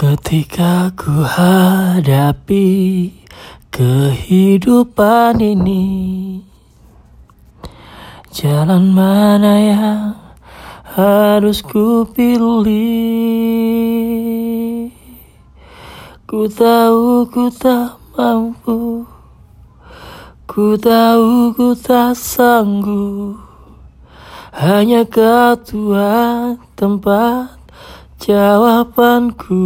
Ketika ku hadapi kehidupan ini Jalan mana yang harus ku pilih? Ku tahu ku tak mampu Ku tahu ku tak sanggup. Hanya kau Tuhan tempat jawabanku.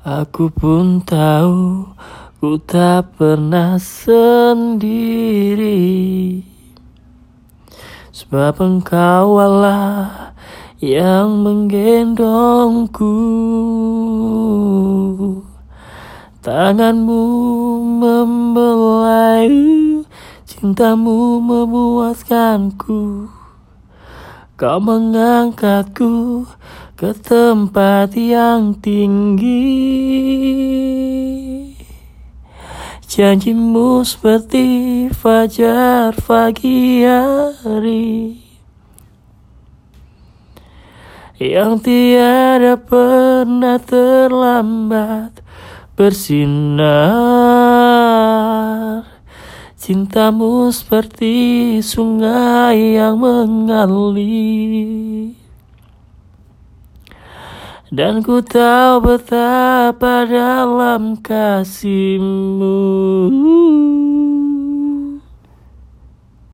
Aku pun tahu ku tak pernah sendiri. Sebab engkau Allah yang menggendongku. Tanganmu membelai Cintamu memuaskanku Kau mengangkatku ke tempat yang tinggi. Janjimu seperti fajar pagi hari. Yang tiada pernah terlambat bersinar Cintamu seperti sungai yang mengalir. Dan ku tahu betapa dalam kasihmu